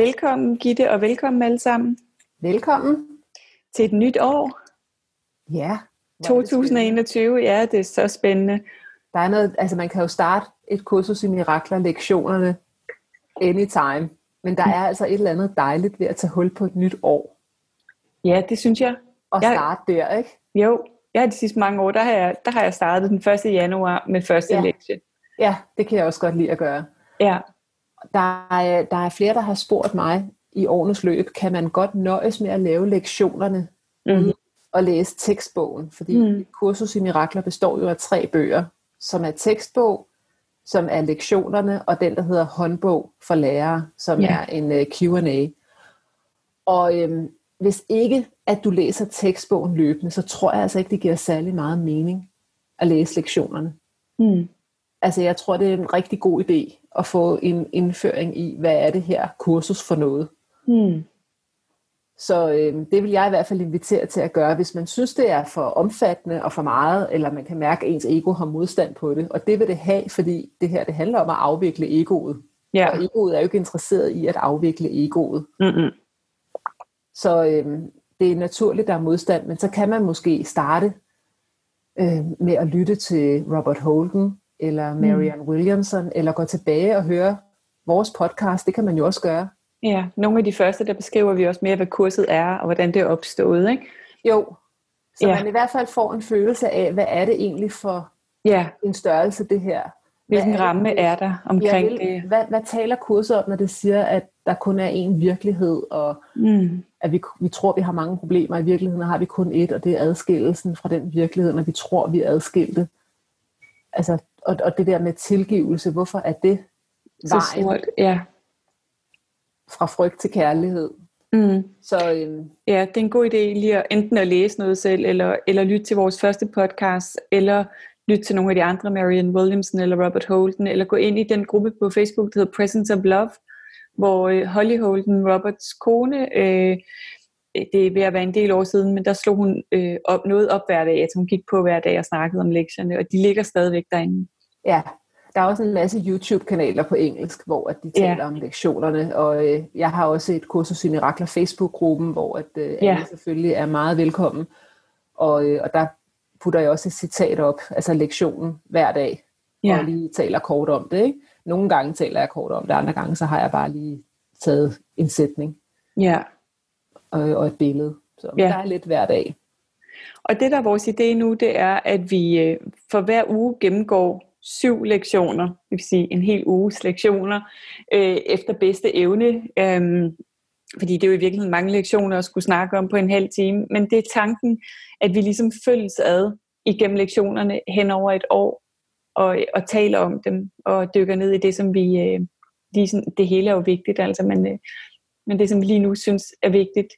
Velkommen Gitte, og velkommen alle sammen. Velkommen. Til et nyt år. Ja. 2021, ja, det er så spændende. Der er noget, altså man kan jo starte et kursus i mirakler, lektionerne, anytime. Men der er altså et eller andet dejligt ved at tage hul på et nyt år. Ja, det synes jeg. Og jeg, starte der, ikke? Jo, jeg har de sidste mange år, der har jeg, der har jeg startet den 1. januar med første ja. lektie. Ja, det kan jeg også godt lide at gøre. Ja. Der er, der er flere, der har spurgt mig i årenes løb, kan man godt nøjes med at lave lektionerne mm. og læse tekstbogen? Fordi mm. kursus i mirakler består jo af tre bøger, som er tekstbog, som er lektionerne, og den, der hedder håndbog for lærere, som ja. er en uh, øh, Q&A. Og øhm, hvis ikke, at du læser tekstbogen løbende, så tror jeg altså ikke, det giver særlig meget mening at læse lektionerne. Mm. Altså jeg tror, det er en rigtig god idé at få en indføring i, hvad er det her kursus for noget. Hmm. Så øh, det vil jeg i hvert fald invitere til at gøre, hvis man synes, det er for omfattende og for meget, eller man kan mærke, at ens ego har modstand på det. Og det vil det have, fordi det her det handler om at afvikle egoet. Ja. Og egoet er jo ikke interesseret i at afvikle egoet. Mm-hmm. Så øh, det er naturligt, der er modstand, men så kan man måske starte øh, med at lytte til Robert Holden, eller. Marianne mm. Williamson, eller gå tilbage og høre vores podcast. Det kan man jo også gøre. Ja, nogle af de første, der beskriver vi også mere, hvad kurset er, og hvordan det er opstået, ikke? Jo, så ja. man i hvert fald får en følelse af, hvad er det egentlig for ja. en størrelse, det her. Hvilken er ramme det, er der omkring ja, det? Hvad, hvad taler kurset om, når det siger, at der kun er én virkelighed, og mm. at vi, vi tror, vi har mange problemer, i virkeligheden har vi kun ét, og det er adskillelsen fra den virkelighed, når vi tror, vi er adskilte. Altså, og, og det der med tilgivelse, hvorfor er det vejen så sort, ja. fra frygt til kærlighed? Mm. Så, øhm, ja, det er en god idé lige at enten at læse noget selv, eller, eller lytte til vores første podcast, eller lytte til nogle af de andre, Marian Williamson eller Robert Holden, eller gå ind i den gruppe på Facebook, der hedder Presence of Love, hvor øh, Holly Holden, Roberts kone, øh, det er ved at være en del år siden, men der slog hun øh, op, noget op hver dag, altså hun gik på hver dag og snakkede om lektierne, og de ligger stadigvæk derinde. Ja, der er også en masse YouTube-kanaler på engelsk, hvor at de taler ja. om lektionerne, og øh, jeg har også et kursus i Mirakler Facebook-gruppen, hvor at, øh, ja. alle selvfølgelig er meget velkommen, og, øh, og der putter jeg også et citat op, altså lektionen hver dag, ja. og lige taler kort om det. Ikke? Nogle gange taler jeg kort om det, andre gange så har jeg bare lige taget en sætning. Ja og, og et billede. Så ja. der er lidt hver dag. Og det der er vores idé nu, det er, at vi øh, for hver uge gennemgår syv lektioner, det vil sige en hel uges lektioner, øh, efter bedste evne. Øhm, fordi det er jo i virkeligheden mange lektioner at skulle snakke om på en halv time, men det er tanken, at vi ligesom følges ad igennem lektionerne hen over et år, og, og taler om dem, og dykker ned i det, som vi, øh, ligesom, det hele er jo vigtigt, altså, men, øh, men det, som vi lige nu synes er vigtigt.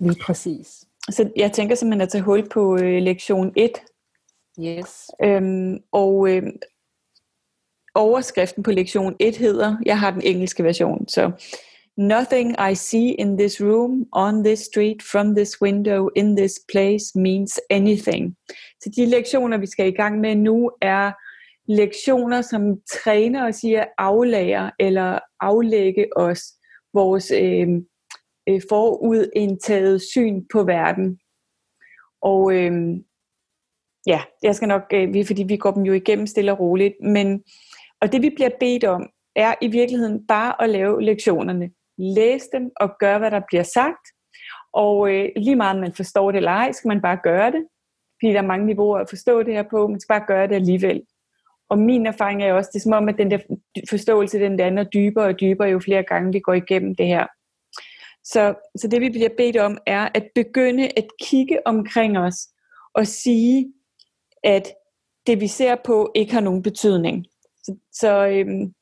Lige præcis. Så jeg tænker simpelthen at tage hul på øh, lektion 1. Yes. Øhm, og øh, overskriften på lektion 1 hedder, jeg har den engelske version, så Nothing I see in this room, on this street, from this window, in this place means anything. Så de lektioner, vi skal i gang med nu, er lektioner, som træner os i at aflære eller aflægge os vores øh, øh, forudindtaget syn på verden. Og øh, ja, jeg skal nok, øh, fordi vi går dem jo igennem stille og roligt, men og det vi bliver bedt om, er i virkeligheden bare at lave lektionerne. Læs dem og gøre, hvad der bliver sagt. Og øh, lige meget man forstår det eller ej, skal man bare gøre det. Fordi der er mange niveauer at forstå det her på, man skal bare gøre det alligevel. Og min erfaring er også, det er som om, at den der forståelse, den lander dybere og dybere, jo flere gange vi går igennem det her. Så, så det vi bliver bedt om, er at begynde at kigge omkring os, og sige, at det vi ser på ikke har nogen betydning. Så, så øhm,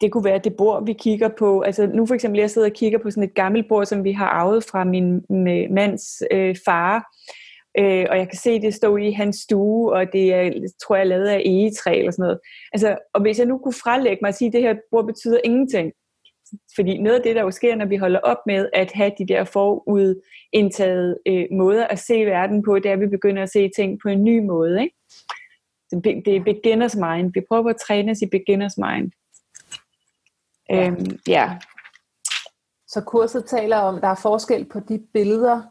det kunne være det bord, vi kigger på. Altså nu for eksempel, jeg sidder og kigger på sådan et gammelt bord, som vi har arvet fra min mands øh, far. Øh, og jeg kan se det står i hans stue, og det er, tror jeg, lavet af egetræ eller sådan noget. Altså, og hvis jeg nu kunne frelægge mig og sige, at det her bord betyder ingenting, fordi noget af det, der jo sker, når vi holder op med at have de der forudindtaget øh, måder at se verden på, det er, at vi begynder at se ting på en ny måde. Ikke? Det er beginners mind. Vi prøver at træne os i beginners mind. Ja. Øhm, ja. Så kurset taler om, at der er forskel på de billeder,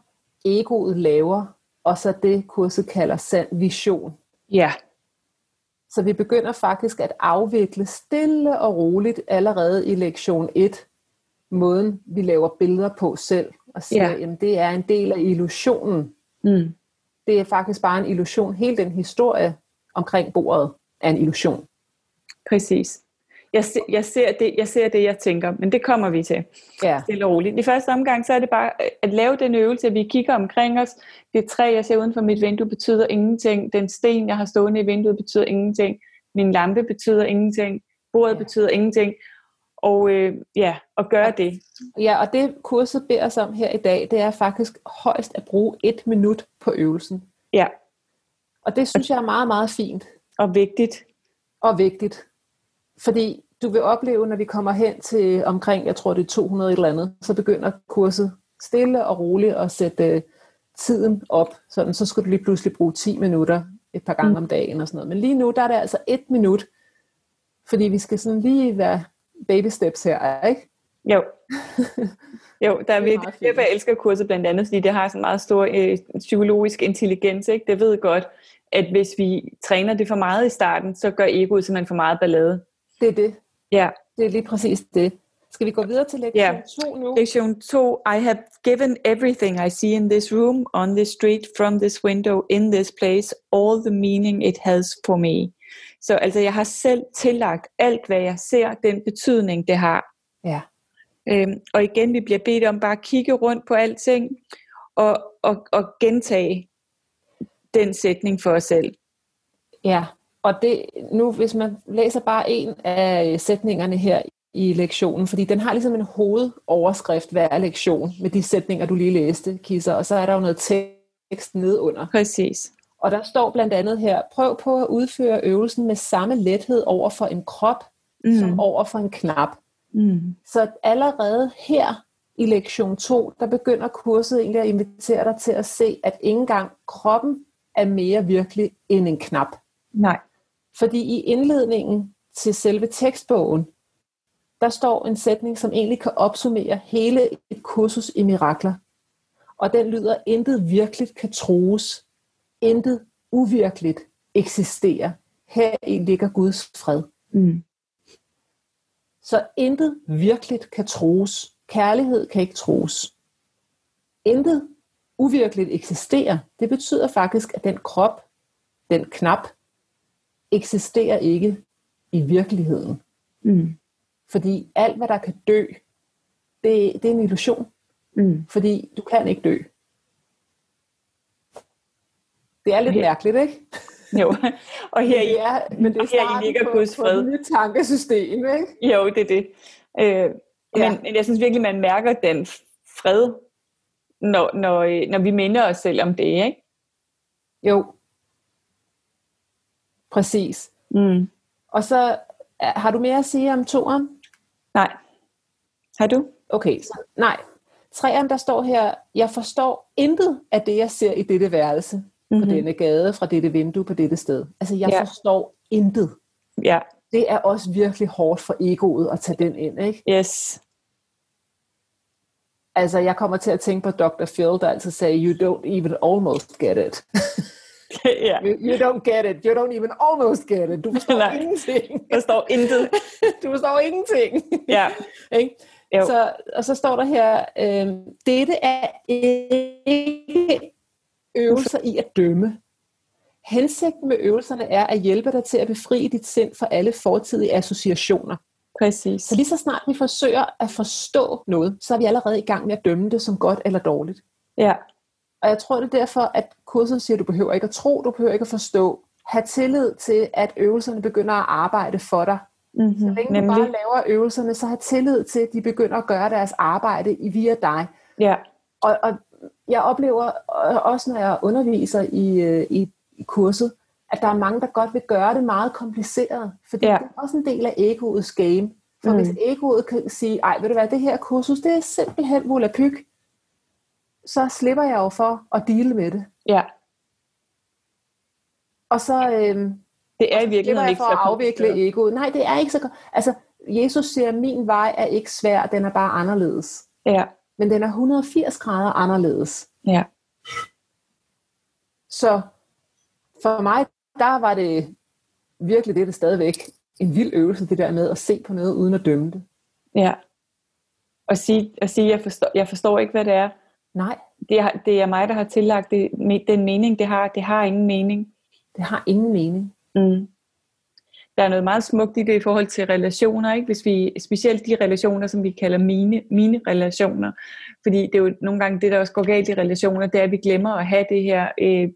egoet laver, og så det kurset kalder sand vision. Ja. Så vi begynder faktisk at afvikle stille og roligt allerede i lektion 1, måden vi laver billeder på selv, og siger, ja. at det er en del af illusionen. Mm. Det er faktisk bare en illusion. Hele den historie omkring bordet er en illusion. Præcis. Jeg, se, jeg, ser det, jeg ser det, jeg tænker, men det kommer vi til. Ja. Stille og roligt. I første omgang, så er det bare at lave den øvelse, at vi kigger omkring os. Det træ, jeg ser uden for mit vindue, betyder ingenting. Den sten, jeg har stående i vinduet, betyder ingenting. Min lampe betyder ingenting. Bordet ja. betyder ingenting. Og øh, ja, og gøre det. Ja, og det kurset beder os om her i dag, det er faktisk højst at bruge et minut på øvelsen. Ja. Og det synes jeg er meget, meget fint. Og vigtigt. Og vigtigt. Fordi du vil opleve, når vi kommer hen til omkring, jeg tror det er 200 eller andet, så begynder kurset stille og roligt at sætte uh, tiden op. Sådan, så skal du lige pludselig bruge 10 minutter et par gange mm. om dagen og sådan noget. Men lige nu, der er det altså et minut, fordi vi skal sådan lige være baby steps her, ikke? Jo. Jo, der er, det virkelig, derfor jeg elsker kurset blandt andet, fordi det har sådan meget stor øh, psykologisk intelligens. Ikke? Det ved godt, at hvis vi træner det for meget i starten, så gør egoet simpelthen for meget ballade. Det er det. Ja. Det er lige præcis det. Skal vi gå videre til lektion 2 nu? Lektion 2. I have given everything I see in this room, on this street, from this window, in this place, all the meaning it has for me. Så altså, jeg har selv tillagt alt, hvad jeg ser, den betydning, det har. Ja. Øhm, og igen, vi bliver bedt om bare at kigge rundt på alting, og, og, og gentage den sætning for os selv. Ja, og det, nu hvis man læser bare en af sætningerne her i lektionen, fordi den har ligesom en hovedoverskrift hver lektion med de sætninger, du lige læste, Kisser, og så er der jo noget tekst nedunder. Præcis. Og der står blandt andet her, prøv på at udføre øvelsen med samme lethed over for en krop, mm. som over for en knap. Mm. Så allerede her i lektion 2, der begynder kurset egentlig at invitere dig til at se, at ikke engang kroppen er mere virkelig end en knap. Nej. Fordi i indledningen til selve tekstbogen, der står en sætning, som egentlig kan opsummere hele et kursus i mirakler. Og den lyder, intet virkeligt kan troes. Intet uvirkeligt eksisterer. Her i ligger Guds fred. Mm. Så intet virkeligt kan troes. Kærlighed kan ikke troes. Intet uvirkeligt eksisterer. Det betyder faktisk, at den krop, den knap, eksisterer ikke i virkeligheden. Mm. Fordi alt, hvad der kan dø, det, det er en illusion. Mm. Fordi du kan ikke dø. Det er lidt mærkeligt, ikke? Jo, og her i, ja, men det er her i ligger på, Guds fred. På et tankesystem, ikke? Jo, det er det. Øh, ja. men, men jeg synes virkelig, man mærker den fred, når, når, når vi minder os selv om det, ikke? Jo, Præcis. Mm. Og så har du mere at sige om toeren? Nej. Har du? Okay, så, nej. Træeren, der står her, jeg forstår intet af det, jeg ser i dette værelse, mm-hmm. på mhm. denne gade, fra dette vindue, på dette sted. Altså, jeg ja. forstår intet. Ja. Det er også virkelig hårdt for egoet at tage den ind, ikke? Yes. Altså, jeg kommer til at tænke på Dr. Phil, der altid sagde, you don't even almost get it. yeah. you, you don't get it. You don't even almost get it. Du forstår Nej. ingenting. Du forstår intet. du forstår ingenting. Ja. Jo. Så, og så står der her, øh, dette er ikke øvelser i at dømme. Hensigten med øvelserne er at hjælpe dig til at befri dit sind fra alle fortidige associationer. Præcis. Så lige så snart vi forsøger at forstå noget, så er vi allerede i gang med at dømme det som godt eller dårligt. Ja, Og jeg tror, det er derfor, at kurset siger, at du behøver ikke at tro, du behøver ikke at forstå. Ha' tillid til, at øvelserne begynder at arbejde for dig. mm-hmm. Så længe du bare laver øvelserne, så have tillid til, at de begynder at gøre deres arbejde i via dig. Ja, Og, og jeg oplever øh, også, når jeg underviser i, øh, i, i kurset, at der er mange, der godt vil gøre det meget kompliceret. Fordi Ja. det er også en del af egoets game. For Mm. hvis egoet kan sige, ej, ved du hvad, det her kursus, det er simpelthen volapyk, så slipper jeg jo for at deale med det. Ja. Og så, øhm, Det er i virkeligheden ikke for at afvikle egoet. Nej, det er ikke så godt. Altså, Jesus siger, at min vej er ikke svær, den er bare anderledes. Ja, Men den er 180 grader anderledes. ja, Så for mig, der var det virkelig det, er det stadigvæk en vild øvelse, det der med at se på noget uden at dømme det. ja. Og sige, og sige jeg, forstår, jeg forstår ikke, hvad det er. Nej, Det er, det er mig, der har tillagt det, den mening, det har. Det har ingen mening. det har ingen mening. Mm. Der er noget meget smukt i det i forhold til relationer, ikke? Hvis vi, specielt de relationer, som vi kalder mine, mine relationer. Fordi det er jo nogle gange det, der også går galt i relationer, det er, at vi glemmer at have det her, øh,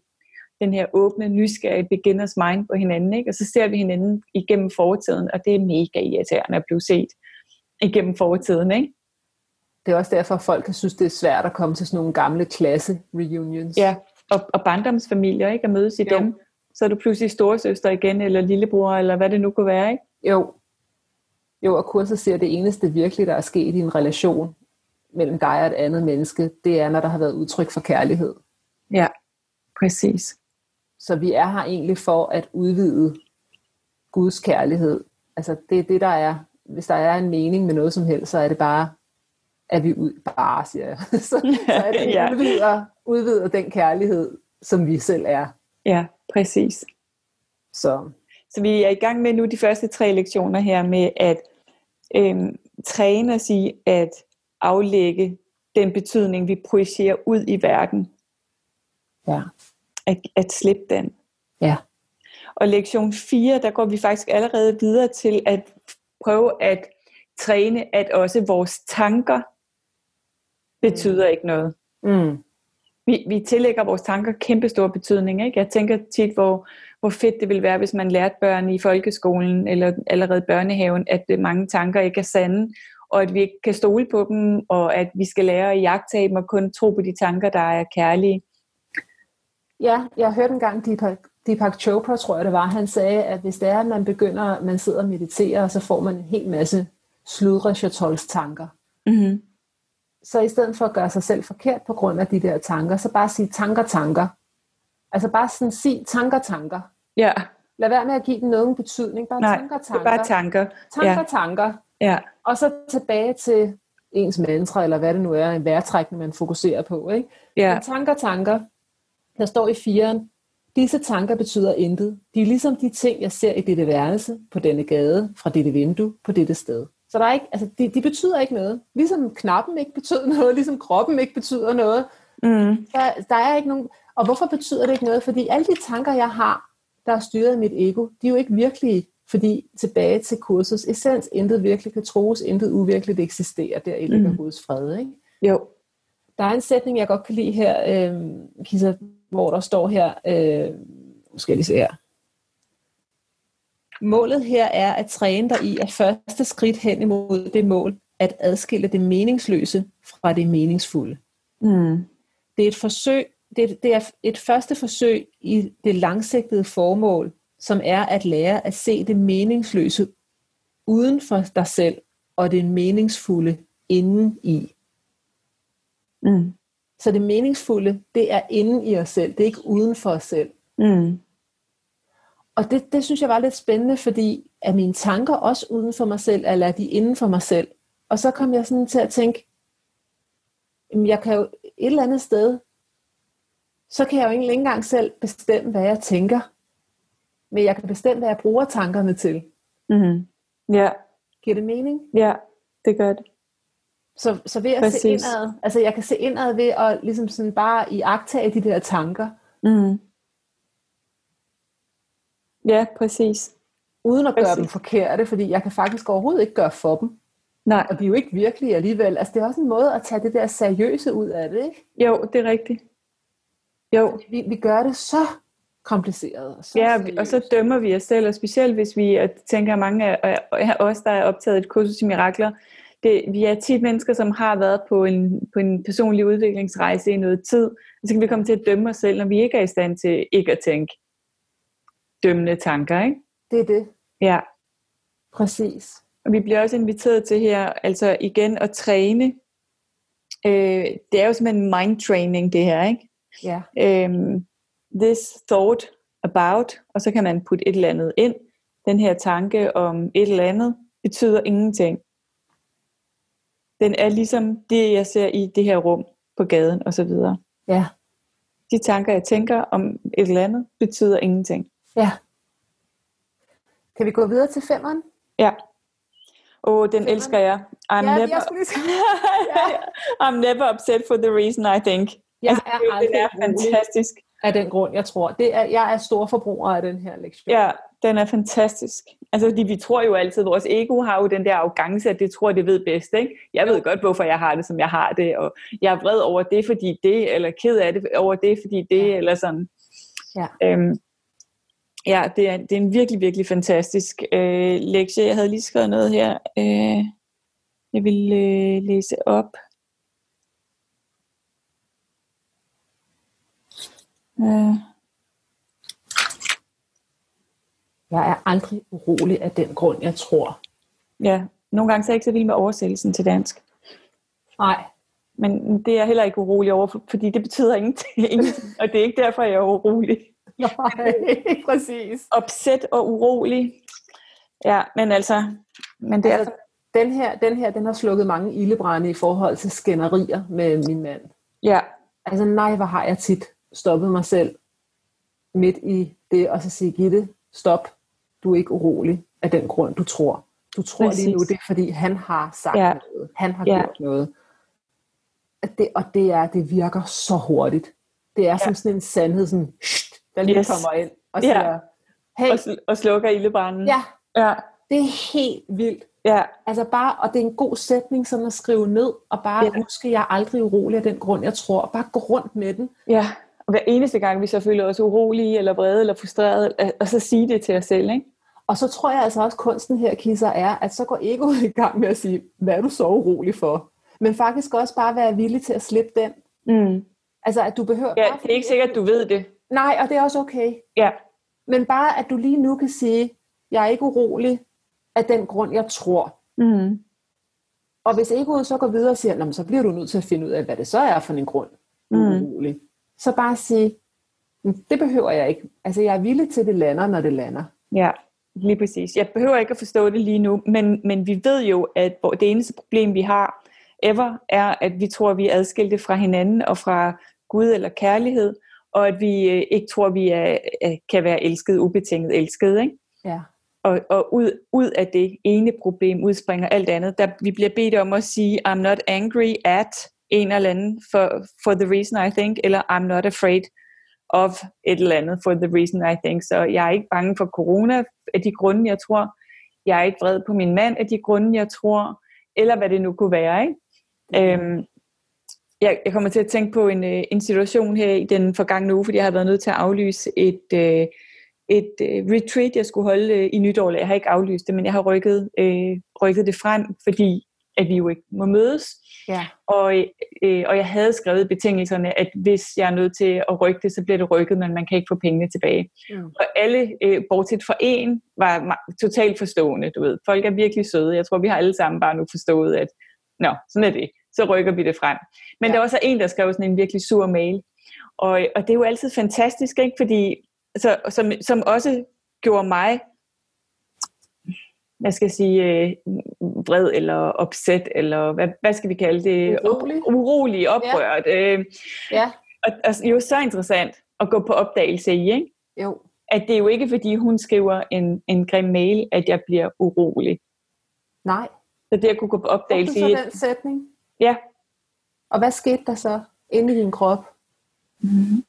den her åbne, nysgerrige beginners mind på hinanden. Ikke? Og så ser vi hinanden igennem fortiden, og det er mega irriterende at blive set igennem fortiden. Ikke? Det er også derfor, at folk kan synes, det er svært at komme til sådan nogle gamle klasse-reunions. Ja, og, og barndomsfamilier, ikke? At mødes i Jo. dem. Så er du pludselig storesøster igen, eller lillebror, eller hvad det nu kunne være, ikke? Jo. Jo, og kurset siger, at det eneste virkelig, der er sket i en relation mellem dig og et andet menneske, det er, når der har været udtryk for kærlighed. Ja, præcis. Så vi er her egentlig for at udvide Guds kærlighed. Altså det er det, der er. Hvis der er en mening med noget som helst, så er det bare, at vi ud, bare siger jeg. så, så er det, Ja. udvider, udvider den kærlighed, som vi selv er. Ja, præcis. Så Så vi er i gang med nu de første tre lektioner her med at øhm, træne os i at aflægge den betydning, vi projicerer ud i verden. ja. At, at slippe den. Ja. Og lektion 4, der går vi faktisk allerede videre til at prøve at træne, at også vores tanker betyder ikke noget. Mm. Vi, vi tillægger vores tanker kæmpe stor betydning. Ikke? Jeg tænker tit, hvor, hvor fedt det ville være, hvis man lærte børn i folkeskolen eller allerede børnehaven, at øh, mange tanker ikke er sande, og at vi ikke kan stole på dem, og at vi skal lære at jagtage dem og kun tro på de tanker, der er kærlige. Ja, jeg hørte engang Deepak, Deepak Chopra, tror jeg det var, han sagde, at hvis det er, at man begynder, man sidder og mediterer, så får man en hel masse sludre tanker. Mm-hmm. Så i stedet for at gøre sig selv forkert på grund af de der tanker, så bare sige tanker, tanker. Altså bare sådan sige tanker, tanker. Ja, Lad være med at give dem nogen betydning. Bare nej, tanker, det tanker. er bare tanker. tanker, Ja, tanker. ja, Og så tilbage til ens mantra, eller hvad det nu er, en vejrtrækning, man fokuserer på. Ikke? ja, Men tanker, tanker. Der står i firen, disse tanker betyder intet. De er ligesom de ting, jeg ser i dette værelse, på denne gade, fra dette vindue, på dette sted. Så der er ikke, altså, de, de betyder ikke noget. Ligesom knappen ikke betyder noget, ligesom kroppen ikke betyder noget. mm, Der, der er ikke nogen... Og hvorfor betyder det ikke noget? Fordi alle de tanker, jeg har, der er styret af mit ego, de er jo ikke virkelige. Fordi tilbage til kursets essens, intet virkelig kan troes, intet uvirkeligt eksisterer, der i ligger Mm. Guds fred. Ikke? jo, Der er en sætning, jeg godt kan lide her, øh, Kisa, hvor der står her, øh, skal jeg lige se her. Målet her er at træne dig i at første skridt hen imod det mål, at adskille det meningsløse fra det meningsfulde. mm, Det er et forsøg, det er, det er et første forsøg i det langsigtede formål, som er at lære at se det meningsløse uden for dig selv, og det meningsfulde inden i. mm, Så det meningsfulde, det er inden i os selv, det er ikke uden for os selv. mm, Og det, det synes jeg var lidt spændende, fordi er mine tanker også uden for mig selv, eller er de inden for mig selv? Og så kom jeg sådan til at tænke, jamen jeg kan jo et eller andet sted, så kan jeg jo ikke engang selv bestemme, hvad jeg tænker. Men jeg kan bestemme, hvad jeg bruger tankerne til. mm, ja, Giver det mening? ja, det gør det. Så, så ved at Præcis. se indad, altså jeg kan se indad ved at ligesom sådan bare i af de der tanker. Mm. Ja, præcis. Uden at præcis. gøre dem forkerte, fordi jeg kan faktisk overhovedet ikke gøre for dem. Nej. Og de er jo ikke virkelige alligevel. Altså det er også en måde at tage det der seriøse ud af det, ikke? Jo, det er rigtigt. Jo. Vi, vi gør det så kompliceret. Og så ja, seriøst. og så dømmer vi os selv, og specielt hvis vi, og tænker mange af os, der er optaget et kursus i mirakler, det, vi er tit mennesker, som har været på en, på en personlig udviklingsrejse i noget tid, og så kan vi komme til at dømme os selv, når vi ikke er i stand til ikke at tænke dømmende tanker, ikke? Det er det. Ja. Præcis. Og vi bliver også inviteret til her, altså igen at træne. Øh, det er jo simpelthen mind training det her, ikke? Ja. Øhm, this thought about, og så kan man putte et eller andet ind. Den her tanke om et eller andet betyder ingenting. Den er ligesom det, jeg ser i det her rum på gaden og så videre. Ja. De tanker, jeg tænker om et eller andet, betyder ingenting. Ja. Kan vi gå videre til femmeren? Ja. Og oh, den elsker jeg. I'm, ja, never, jeg I'm never upset for the reason I think. Jeg altså, er aldrig det er fantastisk. Af den grund, jeg tror. Det er, jeg er stor forbruger af den her lektion. Ja, den er fantastisk. Altså, fordi vi tror jo altid, vores ego har jo den der arrogance, at det tror, det ved bedst. Ikke? Jeg ved godt, hvorfor jeg har det, som jeg har det, og jeg er vred over det, fordi det, eller ked af det over det, fordi det, ja. eller sådan. Ja. Øhm, ja, det er, det er en virkelig, virkelig fantastisk øh, lektie. Jeg havde lige skrevet noget her, øh, jeg vil øh, læse op. Øh. Jeg er aldrig urolig af den grund, jeg tror. Ja, nogle gange så er jeg ikke så vild med oversættelsen til dansk. Nej. Men det er jeg heller ikke urolig over, fordi det betyder ingenting, og det er ikke derfor, jeg er urolig. Nej, præcis. Opsæt og urolig. Ja, men altså, men det altså, er... Den her, den her, den har slukket mange ildebrænde i forhold til skænderier med min mand. Ja. Altså nej, hvor har jeg tit stoppet mig selv midt i det, og så sige, Gitte, stop, du er ikke urolig af den grund, du tror. Du tror Præcis. lige nu, det er fordi, han har sagt ja. noget. Han har ja. gjort noget. Det, og det er, det virker så hurtigt. Det er ja. som sådan en sandhed, sådan, der lige yes. kommer ind og siger, ja. hey. Og, sl- og slukker ildebranden. Ja. ja, det er helt vildt. Ja. Altså bare, og det er en god sætning sådan at skrive ned, og bare ja. huske, jeg er aldrig urolig af den grund, jeg tror. Bare gå rundt med den. Ja, og hver eneste gang, vi så føler os urolige, eller vrede, eller frustrerede, og så sige det til os selv, ikke? Og så tror jeg altså også, at kunsten her, Kisser, er, at så går egoet i gang med at sige, hvad er du så urolig for? Men faktisk også bare være villig til at slippe den. Mm. Altså, at du behøver... Ja, det er ikke sikkert, at du ved det. Nej, og det er også okay. Ja. Men bare, at du lige nu kan sige, jeg er ikke urolig af den grund, jeg tror. Mm. Og hvis egoet så går videre og siger, så bliver du nødt til at finde ud af, hvad det så er for en grund, du er mm. urolig. Så bare sige, det behøver jeg ikke. Altså, jeg er villig til, at det lander, når det lander. Ja, lige præcis. Jeg behøver ikke at forstå det lige nu, men, men vi ved jo, at det eneste problem, vi har ever, er, at vi tror, at vi er adskilte fra hinanden og fra Gud eller kærlighed, og at vi øh, ikke tror, at vi er, kan være elsket, ubetinget elsket. Ikke? Ja. Og, og ud, ud af det ene problem udspringer alt andet. Der, vi bliver bedt om at sige, I'm not angry at en eller anden for, for the reason I think, eller I'm not afraid of et eller andet for the reason I think. Så jeg er ikke bange for corona af de grunde, jeg tror. Jeg er ikke vred på min mand af de grunde, jeg tror. Eller hvad det nu kunne være. Ikke? Mm. Øhm, jeg, jeg kommer til at tænke på en, øh, en situation her i den forgangne uge, fordi jeg har været nødt til at aflyse et, øh, et øh, retreat, jeg skulle holde i nytår. Jeg har ikke aflyst det, men jeg har rykket, øh, rykket det frem, fordi at vi jo ikke må mødes. Ja. Og, øh, og jeg havde skrevet betingelserne, at hvis jeg er nødt til at rykke det, så bliver det rykket, men man kan ikke få pengene tilbage. Mm. Og alle, øh, bortset fra en, var totalt forstående, du ved. Folk er virkelig søde. Jeg tror, vi har alle sammen bare nu forstået, at nå, sådan er det. Så rykker vi det frem. Men ja. der var så en, der skrev sådan en virkelig sur mail. Og, og det er jo altid fantastisk, ikke? Fordi, så, som, som også gjorde mig hvad skal jeg sige, øh, vred eller opsæt, eller hvad, hvad skal vi kalde det? Urolig. Urolig, oprørt. Ja. Øh, ja. Og, og det er jo så interessant at gå på opdagelse i, ikke? Jo. At det er jo ikke, fordi hun skriver en, en grim mail, at jeg bliver urolig. Nej. Så det at kunne gå på opdagelse i... den sætning? Ja. Og hvad skete der så inde i din krop? Mm-hmm.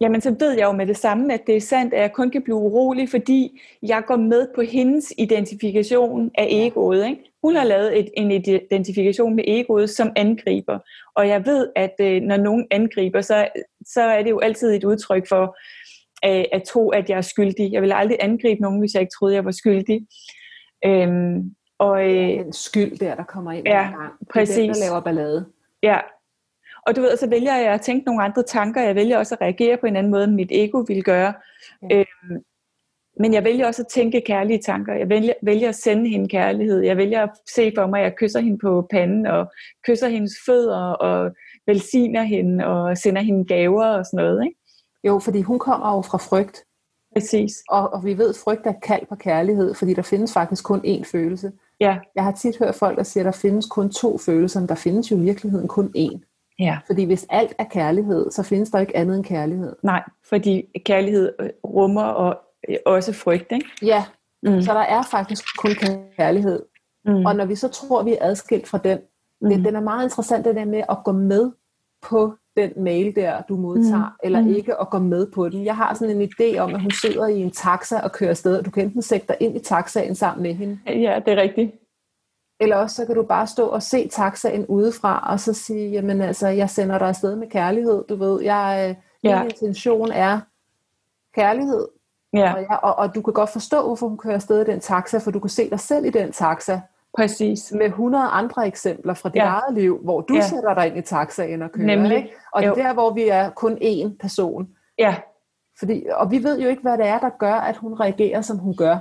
Jamen, så ved jeg jo med det samme, at det er sandt, at jeg kun kan blive urolig, fordi jeg går med på hendes identifikation af egoet. Ikke? Hun har lavet et, en identifikation med egoet som angriber. Og jeg ved, at øh, når nogen angriber, så, så er det jo altid et udtryk for øh, at tro, at jeg er skyldig. Jeg vil aldrig angribe nogen, hvis jeg ikke troede, jeg var skyldig. Øhm, og, øh, den skyld der, der kommer ind ja, gang. Præcis. Det er den, der laver ballade. Ja, og du ved, så vælger jeg at tænke nogle andre tanker. Jeg vælger også at reagere på en anden måde, end mit ego vil gøre. Ja. Øhm, men jeg vælger også at tænke kærlige tanker. Jeg vælger, vælger at sende hende kærlighed. Jeg vælger at se for mig, at jeg kysser hende på panden, og kysser hendes fødder, og velsigner hende, og sender hende gaver og sådan noget. Ikke? Jo, fordi hun kommer jo fra frygt. Præcis. Og, og vi ved, at frygt er kald på kærlighed, fordi der findes faktisk kun én følelse. Ja. Jeg har tit hørt folk, der siger, at der findes kun to følelser, men der findes jo i virkeligheden kun én. Ja. Fordi hvis alt er kærlighed, så findes der ikke andet end kærlighed. Nej, fordi kærlighed rummer og øh, også frygt, ikke? Ja, mm. så der er faktisk kun kærlighed. Mm. Og når vi så tror, vi er adskilt fra den, mm. det, den er meget interessant det der med at gå med på den mail der, du modtager, mm. eller mm. ikke at gå med på den. Jeg har sådan en idé om, at hun sidder i en taxa og kører afsted, og du kan enten sætte dig ind i taxaen sammen med hende. Ja, det er rigtigt. Eller også så kan du bare stå og se taxaen udefra, og så sige, jamen altså, jeg sender dig afsted med kærlighed, du ved. Jeg, øh, ja. Min intention er kærlighed. Ja. Og, jeg, og, og du kan godt forstå, hvorfor hun kører afsted i den taxa, for du kan se dig selv i den taxa. Præcis. Med 100 andre eksempler fra dit ja. eget liv, hvor du ja. sætter dig ind i taxaen og kører. Nemlig. Ikke? Og det er der, hvor vi er kun én person. Ja. Fordi, og vi ved jo ikke, hvad det er, der gør, at hun reagerer, som hun gør.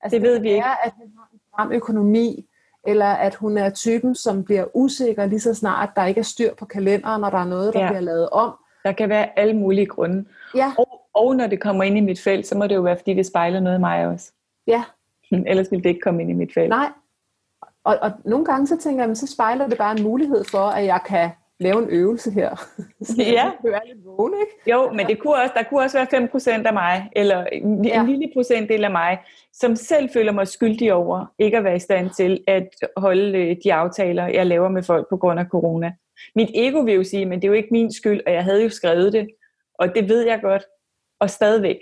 Altså, det ved det vi ikke. Er, at hun har en stram økonomi, eller at hun er typen, som bliver usikker lige så snart, der ikke er styr på kalenderen, når der er noget, der ja. bliver lavet om. Der kan være alle mulige grunde. Ja. Og, og når det kommer ind i mit felt, så må det jo være, fordi det spejler noget af mig også. Ja. Ellers ville det ikke komme ind i mit felt. Nej. Og, og nogle gange så tænker jeg, så spejler det bare en mulighed for, at jeg kan lave en øvelse her. så ja. Det er lidt vågen, ikke? Jo, men det kunne også, der kunne også være 5% af mig, eller en, ja. lille procentdel af mig, som selv føler mig skyldig over ikke at være i stand til at holde øh, de aftaler, jeg laver med folk på grund af corona. Mit ego vil jo sige, men det er jo ikke min skyld, og jeg havde jo skrevet det, og det ved jeg godt, og stadigvæk.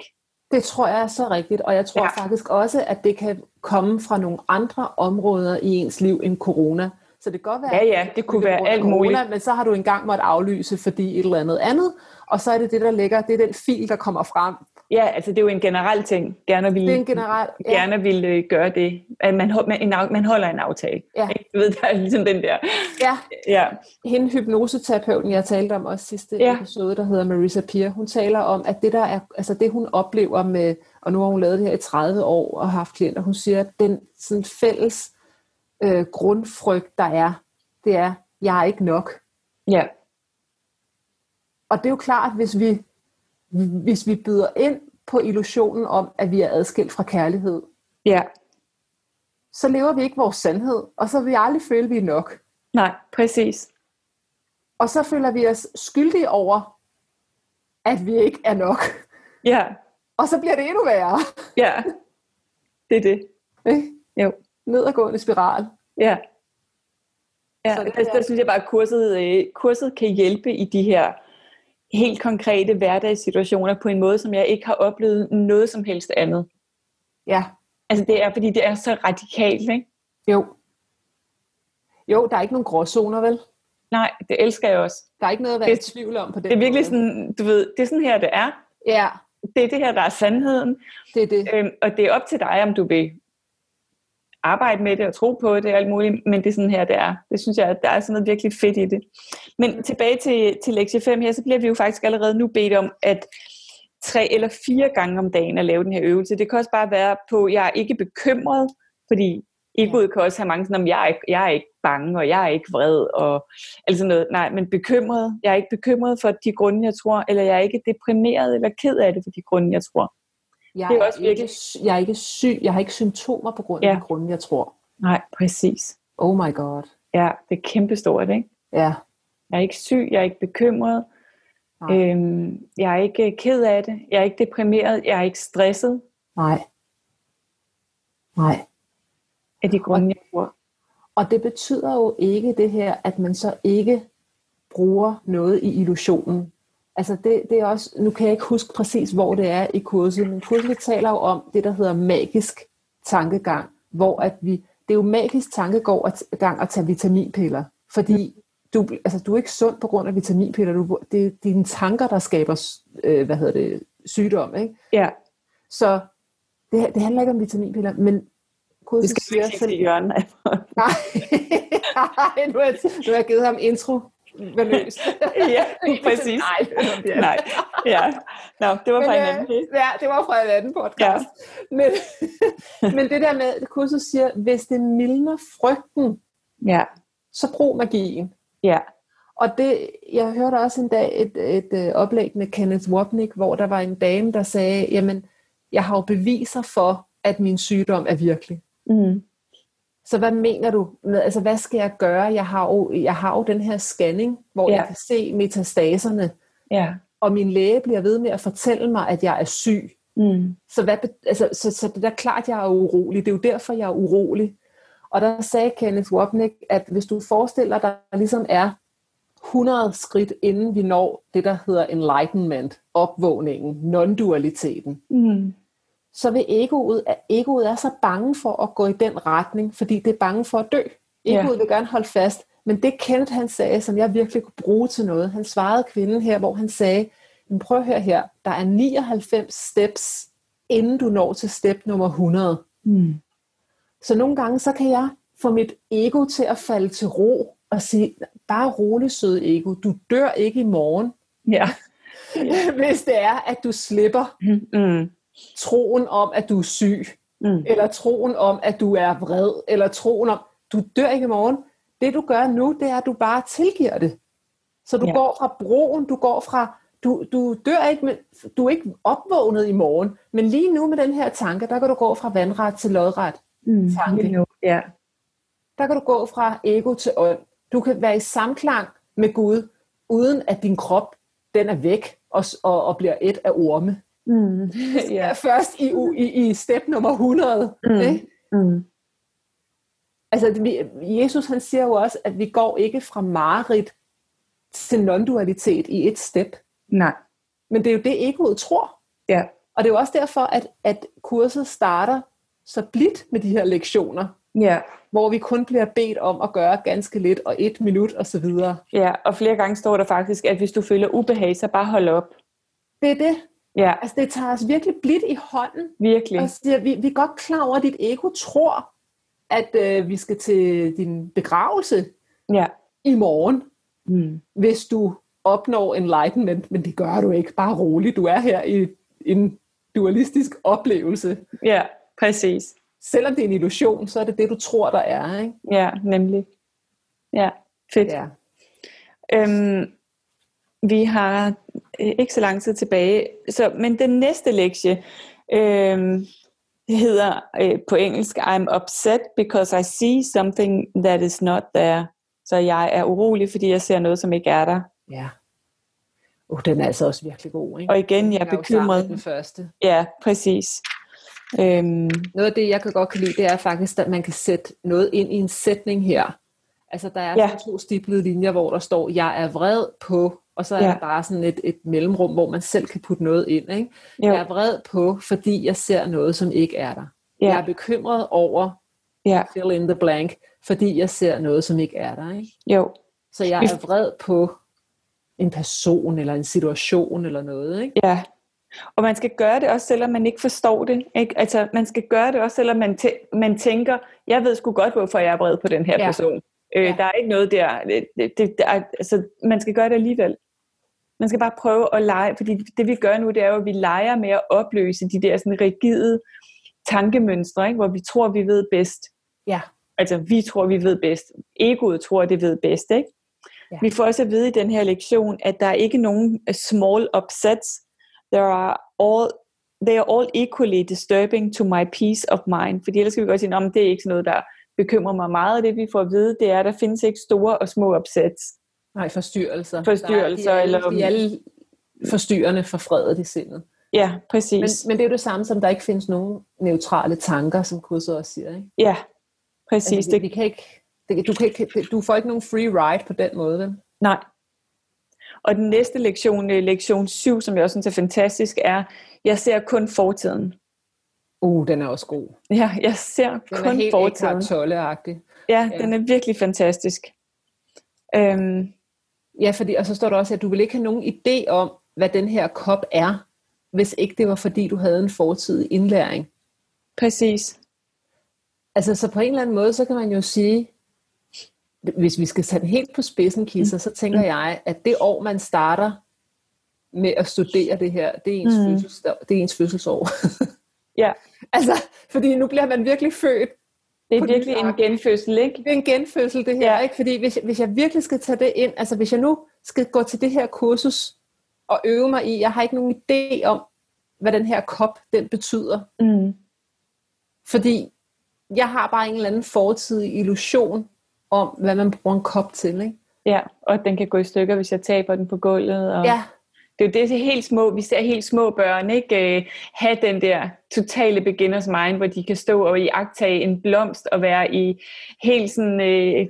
Det tror jeg er så rigtigt, og jeg tror ja. faktisk også, at det kan komme fra nogle andre områder i ens liv end corona. Så det kan godt være, ja, ja, det kunne være alt corona, muligt. Men så har du engang måttet aflyse, fordi et eller andet andet, og så er det det, der ligger, det er den fil, der kommer frem. Ja, altså det er jo en generel ting. Gerne vil, det er en generel, ja. gerne vil øh, gøre det. At man, man, man holder en aftale. Ja. Du ved, der er ligesom den der. Ja. ja. Hende hypnoseterapeuten, jeg talte om også sidste ja. episode, der hedder Marisa Peer, hun taler om, at det der er, altså det hun oplever med, og nu har hun lavet det her i 30 år og har haft klienter, hun siger, at den sådan fælles øh, grundfrygt, der er, det er, jeg er ikke nok. Ja. Og det er jo klart, hvis vi, hvis vi byder ind på illusionen om, at vi er adskilt fra kærlighed, ja. Så lever vi ikke vores sandhed, og så vil vi aldrig føle, at vi er nok. Nej, præcis. Og så føler vi os skyldige over, at vi ikke er nok. Ja. Og så bliver det endnu værre. Ja, det er det. Ikke? Jo. Nedadgående spiral. Ja. Ja, så det, der, der synes jeg bare, at kurset, øh, kurset kan hjælpe i de her helt konkrete hverdagssituationer på en måde, som jeg ikke har oplevet noget som helst andet. Ja. Altså det er, fordi det er så radikalt, ikke? Jo. Jo, der er ikke nogen gråzoner, vel? Nej, det elsker jeg også. Der er ikke noget at være det, i tvivl om på det. Det er virkelig måde. sådan, du ved, det er sådan her, det er. Ja. Det er det her, der er sandheden. Det er det. Øhm, og det er op til dig, om du vil arbejde med det og tro på det og alt muligt, men det er sådan her, det er. Det synes jeg, at der er sådan noget virkelig fedt i det. Men tilbage til, til lektie 5 her, så bliver vi jo faktisk allerede nu bedt om, at tre eller fire gange om dagen at lave den her øvelse. Det kan også bare være på, at jeg er ikke bekymret, fordi egoet kan også have mange sådan, om jeg er, ikke, jeg er ikke bange, og jeg er ikke vred, og altså noget. Nej, men bekymret. Jeg er ikke bekymret for de grunde, jeg tror, eller jeg er ikke deprimeret eller ked af det for de grunde, jeg tror. Jeg det er, også virkelig... ikke, jeg er ikke syg, jeg har ikke symptomer på grund af ja. de grunde, jeg tror. Nej, præcis. Oh my god. Ja, det er kæmpestort, ikke? Ja. Jeg er ikke syg, jeg er ikke bekymret, Nej. øhm, jeg er ikke ked af det, jeg er ikke deprimeret, jeg er ikke stresset. Nej. Nej. Af de grunde, jeg tror. Og det betyder jo ikke det her, at man så ikke bruger noget i illusionen. Altså det, det er også, nu kan jeg ikke huske præcis, hvor det er i kurset, men kurset taler jo om det, der hedder magisk tankegang, hvor at vi, det er jo magisk tankegang at tage vitaminpiller, fordi du, altså, du er ikke sund på grund af vitaminpiller, du, det er dine tanker, der skaber øh, hvad hedder det, sygdom. Ikke? Ja. Så det, det handler ikke om vitaminpiller, men kurset det skal siger ikke selv... hjørnet af. Nej, Nej nu, har, nu har jeg givet ham intro nervøs. ja, præcis. Nej, Nej. Ja. Nå, det var fra men, en anden øh, Ja, det var fra en anden podcast. Ja. Men, men det der med, at kurset siger, hvis det mildner frygten, ja. så brug magien. Ja. Og det, jeg hørte også en dag et, et, et øh, oplæg med Kenneth Wapnick, hvor der var en dame, der sagde, jamen, jeg har jo beviser for, at min sygdom er virkelig. Mm. Så hvad mener du? Med, altså, hvad skal jeg gøre? Jeg har jo, jeg har jo den her scanning, hvor ja. jeg kan se metastaserne. Ja. Og min læge bliver ved med at fortælle mig, at jeg er syg. Mm. Så, hvad, altså, så, så det er klart, jeg er urolig. Det er jo derfor, jeg er urolig. Og der sagde Kenneth Wapnick, at hvis du forestiller dig, der ligesom er 100 skridt, inden vi når det, der hedder enlightenment, opvågningen, non-dualiteten, mm så vil egoet, egoet er så bange for at gå i den retning, fordi det er bange for at dø. Egoet ja. vil gerne holde fast. Men det Kenneth han sagde, som jeg virkelig kunne bruge til noget, han svarede kvinden her, hvor han sagde, men prøv at høre her, der er 99 steps, inden du når til step nummer 100. Mm. Så nogle gange, så kan jeg få mit ego til at falde til ro, og sige, bare rolig sød ego, du dør ikke i morgen. Ja. Hvis det er, at du slipper. Mm troen om, at du er syg, mm. eller troen om, at du er vred, eller troen om, du dør ikke i morgen. Det du gør nu, det er, at du bare tilgiver det. Så du ja. går fra broen, du går fra, du, du dør ikke, men du er ikke opvågnet i morgen, men lige nu med den her tanke, der kan du gå fra vandret til lodret mm. tanke. Nu, ja. Der kan du gå fra ego til ånd. Du kan være i samklang med Gud, uden at din krop, den er væk og, og, og bliver et af orme. Mm. ja. Først i, i, i step nummer 100. Mm. Ikke? Mm. Altså, Jesus han siger jo også, at vi går ikke fra mareridt til non-dualitet i et step. Nej. Men det er jo det, egoet tror. Ja. Og det er jo også derfor, at, at kurset starter så blidt med de her lektioner. Ja. Hvor vi kun bliver bedt om at gøre ganske lidt, og et minut og så videre. Ja, og flere gange står der faktisk, at hvis du føler ubehag, så bare hold op. Det er det. Ja. Altså det tager os virkelig blidt i hånden. Virkelig. Og siger, vi, vi er godt klar over, at dit ego tror, at øh, vi skal til din begravelse ja. i morgen, mm. hvis du opnår enlightenment, men det gør du ikke. Bare rolig, du er her i en dualistisk oplevelse. Ja, præcis. Selvom det er en illusion, så er det det, du tror, der er. Ikke? Ja, nemlig. Ja, fedt. Ja. Øhm, vi har øh, ikke så lang tid tilbage. Så, men den næste lektie øh, hedder øh, på engelsk I'm upset because I see something that is not there. Så jeg er urolig, fordi jeg ser noget, som ikke er der. Ja. Uh, den er altså også virkelig god. Ikke? Og igen, jeg er bekymret. Den første. Ja, præcis. Øhm. Noget af det, jeg kan godt kan lide, det er faktisk, at man kan sætte noget ind i en sætning her. Altså, der er ja. to stiplede linjer, hvor der står, jeg er vred på og så er ja. der bare sådan et, et mellemrum, hvor man selv kan putte noget ind. Ikke? Jeg er vred på, fordi jeg ser noget, som ikke er der. Ja. Jeg er bekymret over, ja. fill in the blank, fordi jeg ser noget, som ikke er der. Ikke? Jo. Så jeg er vred på en person, eller en situation, eller noget. Ikke? Ja, og man skal gøre det også, selvom man ikke forstår det. Ikke? Altså, man skal gøre det også, selvom man, tæ- man tænker, jeg ved sgu godt, hvorfor jeg er vred på den her ja. person. Øh, ja. Der er ikke noget der. Det, det, det er, altså, man skal gøre det alligevel. Man skal bare prøve at lege, fordi det vi gør nu, det er jo, at vi leger med at opløse de der sådan rigide tankemønstre, ikke? hvor vi tror, vi ved bedst. Ja. Altså, vi tror, vi ved bedst. Egoet tror, det ved bedst, ikke? Ja. Vi får også at vide i den her lektion, at der er ikke nogen small upsets. There are all, they are all equally disturbing to my peace of mind. Fordi ellers skal vi godt sige, at det er ikke sådan noget, der bekymrer mig meget. Det vi får at vide, det er, at der findes ikke store og små upsets. Nej, forstyrrelser. Forstyrrelser. Der er, de er, eller... De er alle forstyrrende for fredet i sindet. Ja, præcis. Men, men det er jo det samme som, der ikke findes nogen neutrale tanker, som kurset også siger. Ikke? Ja, præcis. Altså, vi, vi, kan ikke, Det, du, kan ikke, du får ikke nogen free ride på den måde, vel? Nej. Og den næste lektion, øh, lektion 7, som jeg også synes er fantastisk, er, jeg ser kun fortiden. Uh, den er også god. Ja, jeg ser Den kun er helt fortiden. Tolle-agtig. Ja, Ja. den er virkelig fantastisk. Øhm, Ja, fordi, og så står der også, at du vil ikke have nogen idé om, hvad den her kop er, hvis ikke det var fordi, du havde en fortidig indlæring. præcis. Altså, så på en eller anden måde, så kan man jo sige, hvis vi skal tage den helt på spidsen, Kisser, så tænker jeg, at det år, man starter med at studere det her, det er ens, Mm. mm. fødselsdag, det er ens fødselsår. Ja, altså, fordi nu bliver man virkelig født. det er virkelig en genfødsel, ikke? Det er en genfødsel, det her. Ja. Ikke? Fordi hvis, hvis jeg virkelig skal tage det ind, altså hvis jeg nu skal gå til det her kursus og øve mig i, jeg har ikke nogen idé om, hvad den her kop, den betyder. Mm. Fordi jeg har bare en eller anden fortidig illusion om, hvad man bruger en kop til. Ikke? Ja, og den kan gå i stykker, hvis jeg taber den på gulvet. Og Ja, Det er jo det, det er helt små, vi ser helt små børn, ikke øh, have den der totale beginners mind, hvor de kan stå og iagtage en blomst og være i helt sådan, øh,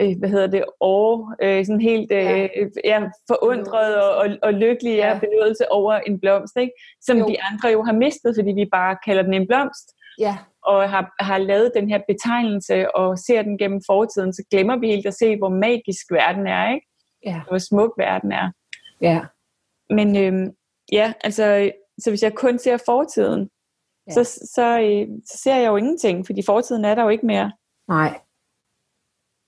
øh, hvad hedder det, år, øh, sådan helt øh, Ja. ja, forundret og, og, og lykkelig ja. Ja. over en blomst, ikke? som Jo. de andre jo har mistet, fordi vi bare kalder den en blomst ja, og har, har lavet den her betegnelse og ser den gennem fortiden, så glemmer vi helt at se, hvor magisk verden er, ikke? ja, hvor smuk verden er. ja. Men øhm, ja, altså, så hvis jeg kun ser fortiden, ja. Så, så, øh, så ser jeg jo ingenting, fordi fortiden er der jo ikke mere. Nej.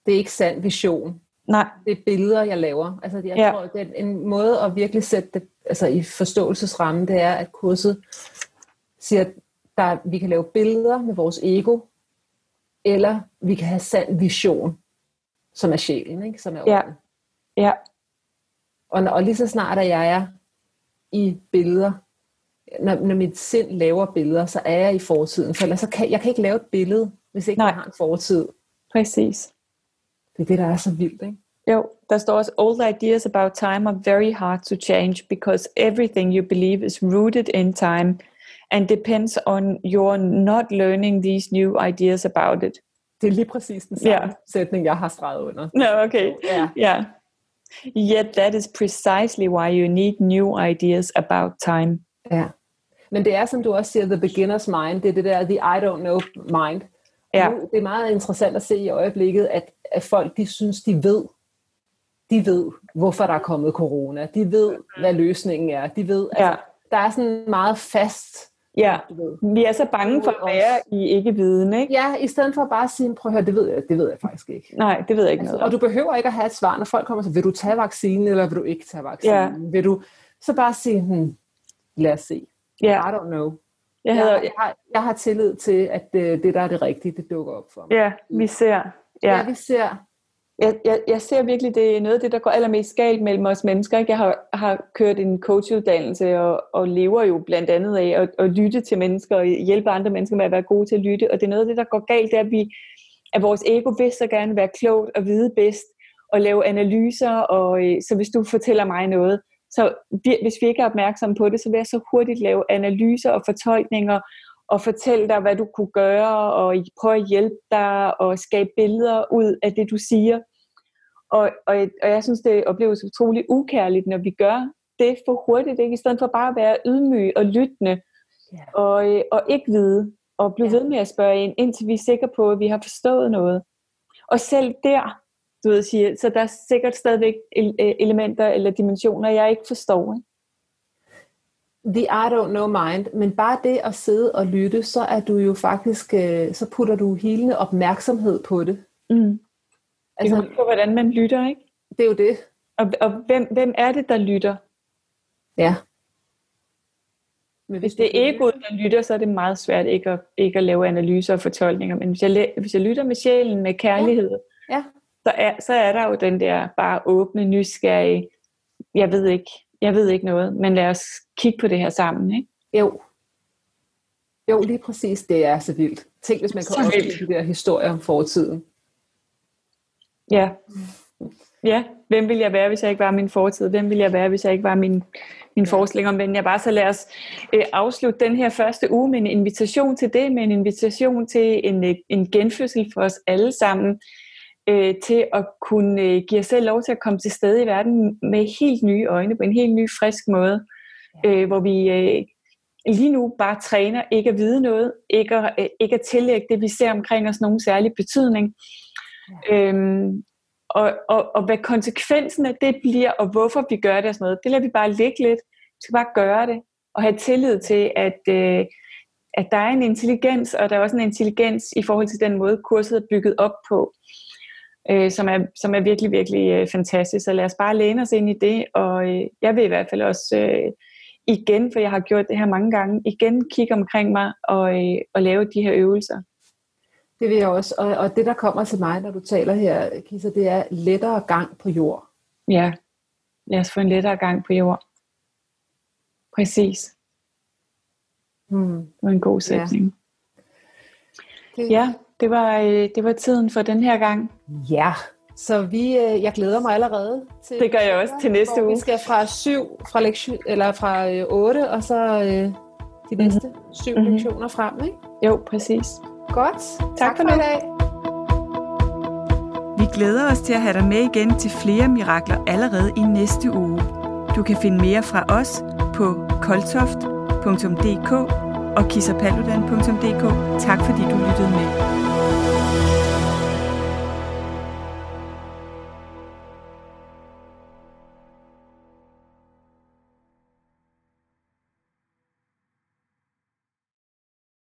Det er ikke sand vision. Nej, Det er billeder, jeg laver. Altså, jeg Ja. tror, det er en måde at virkelig sætte det altså, i forståelsesrammen, det er, at kurset siger, der, vi kan lave billeder med vores ego, eller vi kan have sand vision, som er sjælen, ikke? som er Ja. ja, Og, og lige så snart at jeg er i billeder, når, når mit sind laver billeder, så er jeg i fortiden. For ellers så kan jeg kan ikke lave et billede, hvis ikke Nej. jeg har en fortid. præcis. Det er det, der er så vildt. Ikke? Jo, der står også, old ideas about time are very hard to change because everything you believe is rooted in time and depends on your not learning these new ideas about it. Det er lige præcis den samme Ja. sætning, jeg har streget under. No, okay. Ja. Yeah. Yet that is precisely why you need new ideas about time. Ja. Men det er, som du også siger, the beginner's mind. Det er det der, the I don't know mind. Ja. Nu, det er meget interessant at se i øjeblikket, at, at folk, de synes, de ved, de ved, hvorfor der er kommet corona. De ved, hvad løsningen er. De ved, Ja. altså, der er sådan meget fast, Ja, vi er så bange for at være i ikke-viden, ikke? Ja, i stedet for bare at sige, prøv at høre, det ved jeg, det ved jeg faktisk ikke. Nej, det ved jeg ikke Altså, noget og du behøver ikke at have et svar, når folk kommer og siger, vil du tage vaccinen, eller vil du ikke tage vaccinen? Ja. Vil du, så bare sige, hmm, lad os se. Ja, I don't know. jeg, Jeg, hedder, jeg, har, jeg har tillid til, at det, det, der er det rigtige, det dukker op for mig. ja, vi ser. ja Ja. vi ser. Jeg, jeg, jeg ser virkelig, det er noget af det, der går allermest galt mellem os mennesker. Ikke? Jeg har, har kørt en coachuddannelse og, og lever jo blandt andet af at, at lytte til mennesker og hjælpe andre mennesker med at være gode til at lytte. Og det er noget af det, der går galt, det er, at, vi, at vores ego vil så gerne være klogt og vide bedst og lave analyser. Og, øh, så hvis du fortæller mig noget, så vi, hvis vi ikke er opmærksomme på det, så vil jeg så hurtigt lave analyser og fortolkninger og fortælle dig, hvad du kunne gøre, og prøve at hjælpe dig, og skabe billeder ud af det, du siger. Og, og, og jeg synes, det opleves utrolig ukærligt, når vi gør det for hurtigt, ikke? i stedet for bare at være ydmyg og lyttende, Ja. og, øh, og ikke vide, og blive Ja. ved med at spørge ind, indtil vi er sikre på, at vi har forstået noget. Og selv der, du ved, siger, så der er sikkert stadigvæk øh, elementer eller dimensioner, jeg ikke forstår. Ikke? The I don't know mind. Men bare det at sidde og lytte, så er du jo faktisk, øh, så putter du helende opmærksomhed på det. Mm. Altså, Altså, på, hvordan man lytter, ikke? det er jo det. Og, og hvem, hvem er det, der lytter? Ja. Men Hvis det er egoet, der lytter, så er det meget svært ikke at, ikke at lave analyser og fortolkninger. Men hvis jeg, hvis jeg lytter med sjælen, med kærlighed, Ja. så, er, så er der jo den der bare åbne, nysgerrige, jeg ved ikke, jeg ved ikke noget, men lad os kigge på det her sammen. Ikke? Jo. Jo, lige præcis. Det er så vildt. Tænk, hvis man også vildt. de der historier om fortiden. Ja. ja, hvem vil jeg være, hvis jeg ikke var min fortid? Hvem vil jeg være, hvis jeg ikke var min, min Ja. forestilling om men jeg bare så lad os øh, afslutte den her første uge med en invitation til det, med en invitation til en, øh, en genfødsel for os alle sammen. øh, til at kunne øh, give os selv lov til at komme til stede i verden med helt nye øjne, på en helt ny, frisk måde, øh, hvor vi øh, lige nu bare træner ikke at vide noget, ikke at, øh, ikke at tillægge det, vi ser omkring os, nogen særlig betydning. Øhm, og, og, og hvad konsekvensen af det bliver, og hvorfor vi gør det og sådan noget, det lader vi bare ligge lidt. Vi skal bare gøre det, og have tillid til, at, øh, at der er en intelligens, og der er også en intelligens i forhold til den måde, kurset er bygget op på, øh, som, er, som er virkelig, virkelig øh, fantastisk. Så lad os bare læne os ind i det, og øh, jeg vil i hvert fald også øh, igen, for jeg har gjort det her mange gange, igen kigge omkring mig og, øh, og lave de her øvelser. Det vil jeg også. Og, og det, der kommer til mig, når du taler her, Kisa, det er lettere gang på jord. Ja, lad os få en lettere gang på jord. Præcis. Hmm. Det var en god sætning. Ja, det, ja, det, var, øh, det var tiden for den her gang. Ja, så vi, øh, jeg glæder mig allerede til Det gør jeg også til næste uge. Vi skal fra 7 fra lektion eller fra 8 øh, og så øh, de mhm. næste mm-hmm. 7 mm-hmm. lektioner frem, ikke? Jo, præcis. Godt. Tak, tak for, for i dag. Vi glæder os til at have dig med igen til flere mirakler allerede i næste uge. Du kan finde mere fra os på koltoft.dk og kissapaludan.dk. Tak fordi du lyttede med.